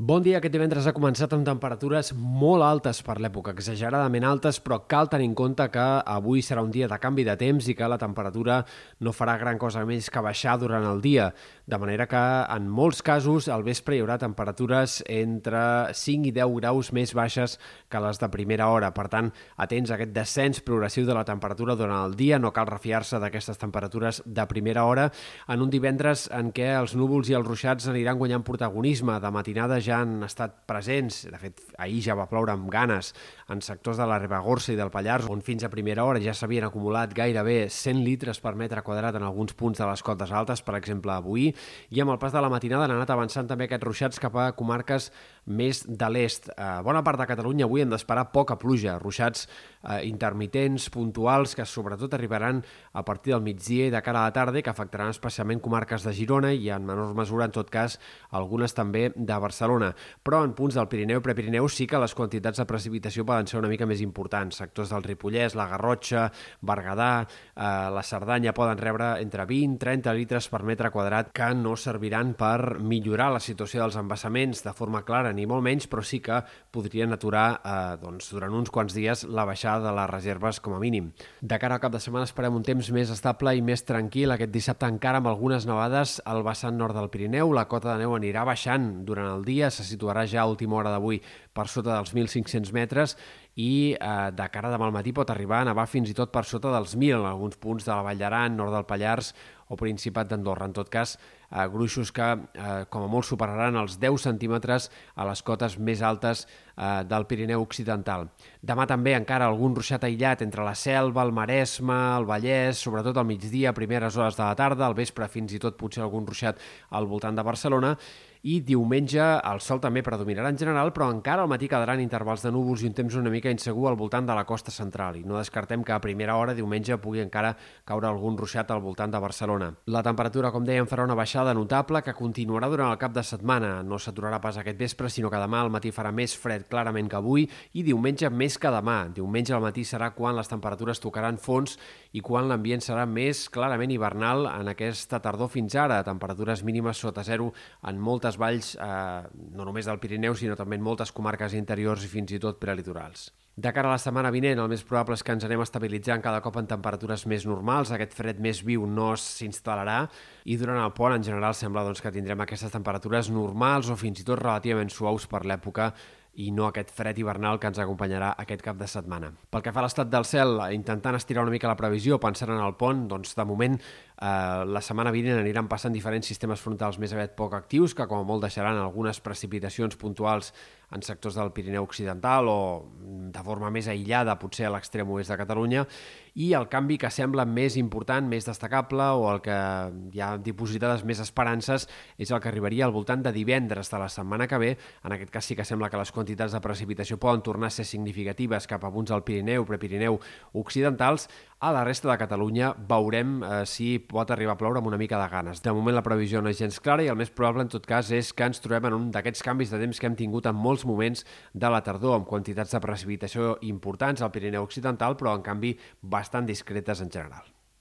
Bon dia. Aquest divendres ha començat amb temperatures molt altes per l'època, exageradament altes, però cal tenir en compte que avui serà un dia de canvi de temps i que la temperatura no farà gran cosa més que baixar durant el dia, de manera que en molts casos al vespre hi haurà temperatures entre 5 i 10 graus més baixes que les de primera hora. Per tant, atents a aquest descens progressiu de la temperatura durant el dia, no cal refiar-se d'aquestes temperatures de primera hora en un divendres en què els núvols i els ruixats aniran guanyant protagonisme. De matinada ja han estat presents, de fet ahir ja va ploure amb ganes en sectors de la Ribagorça i del Pallars, on fins a primera hora ja s'havien acumulat gairebé 100 litres per metre quadrat en alguns punts de les cotes altes, per exemple avui, i amb el pas de la matinada han anat avançant també aquests ruixats cap a comarques més de l'est. A bona part de Catalunya avui hem d'esperar poca pluja, ruixats eh, intermitents, puntuals, que sobretot arribaran a partir del migdia i de cara a la tarda, que afectaran especialment comarques de Girona i en menor mesura, en tot cas, algunes també de Barcelona Barcelona, però en punts del Pirineu Prepirineu sí que les quantitats de precipitació poden ser una mica més importants. Sectors del Ripollès, la Garrotxa, Berguedà, eh, la Cerdanya poden rebre entre 20 i 30 litres per metre quadrat que no serviran per millorar la situació dels embassaments de forma clara, ni molt menys, però sí que podrien aturar eh, doncs, durant uns quants dies la baixada de les reserves com a mínim. De cara al cap de setmana esperem un temps més estable i més tranquil. Aquest dissabte encara amb algunes nevades al vessant nord del Pirineu. La cota de neu anirà baixant durant el dia, se situarà ja a última hora d'avui per sota dels 1.500 metres i eh, de cara demà al matí pot arribar a nevar fins i tot per sota dels 1.000 en alguns punts de la Vall d'Aran, nord del Pallars o Principat d'Andorra. En tot cas, eh, gruixos que eh, com a molt superaran els 10 centímetres a les cotes més altes eh, del Pirineu Occidental. Demà també encara algun ruixat aïllat entre la Selva, el Maresme, el Vallès, sobretot al migdia, primeres hores de la tarda, al vespre fins i tot potser algun ruixat al voltant de Barcelona, i diumenge el sol també predominarà en general, però encara al matí quedaran intervals de núvols i un temps una mica insegur al voltant de la costa central i no descartem que a primera hora diumenge pugui encara caure algun ruixat al voltant de Barcelona. La temperatura, com dèiem, farà una baixada notable que continuarà durant el cap de setmana. No s'aturarà pas aquest vespre, sinó que demà al matí farà més fred clarament que avui i diumenge més que demà. Diumenge al matí serà quan les temperatures tocaran fons i quan l'ambient serà més clarament hivernal en aquesta tardor fins ara. Temperatures mínimes sota zero en moltes valls, eh, no només del Pirineu, sinó també en moltes comarques interiors i fins i tot prelitorals. De cara a la setmana vinent, el més probable és que ens anem estabilitzant cada cop en temperatures més normals, aquest fred més viu no s'instal·larà i durant el pont en general sembla doncs, que tindrem aquestes temperatures normals o fins i tot relativament suaus per l'època i no aquest fred hivernal que ens acompanyarà aquest cap de setmana. Pel que fa a l'estat del cel, intentant estirar una mica la previsió, pensant en el pont, doncs de moment eh, la setmana vinent aniran passant diferents sistemes frontals més aviat poc actius, que com a molt deixaran algunes precipitacions puntuals en sectors del Pirineu Occidental o de forma més aïllada, potser a l'extrem oest de Catalunya, i el canvi que sembla més important, més destacable, o el que hi ha dipositades més esperances, és el que arribaria al voltant de divendres de la setmana que ve. En aquest cas sí que sembla que les quantitats de precipitació poden tornar a ser significatives cap a punts del Pirineu, Prepirineu occidentals. A la resta de Catalunya veurem eh, si pot arribar a ploure amb una mica de ganes. De moment la previsió no és gens clara i el més probable en tot cas és que ens trobem en un d'aquests canvis de temps que hem tingut en molts moments de la tardor, amb quantitats de precipitació importants al Pirineu occidental, però en canvi bastant discretes en general.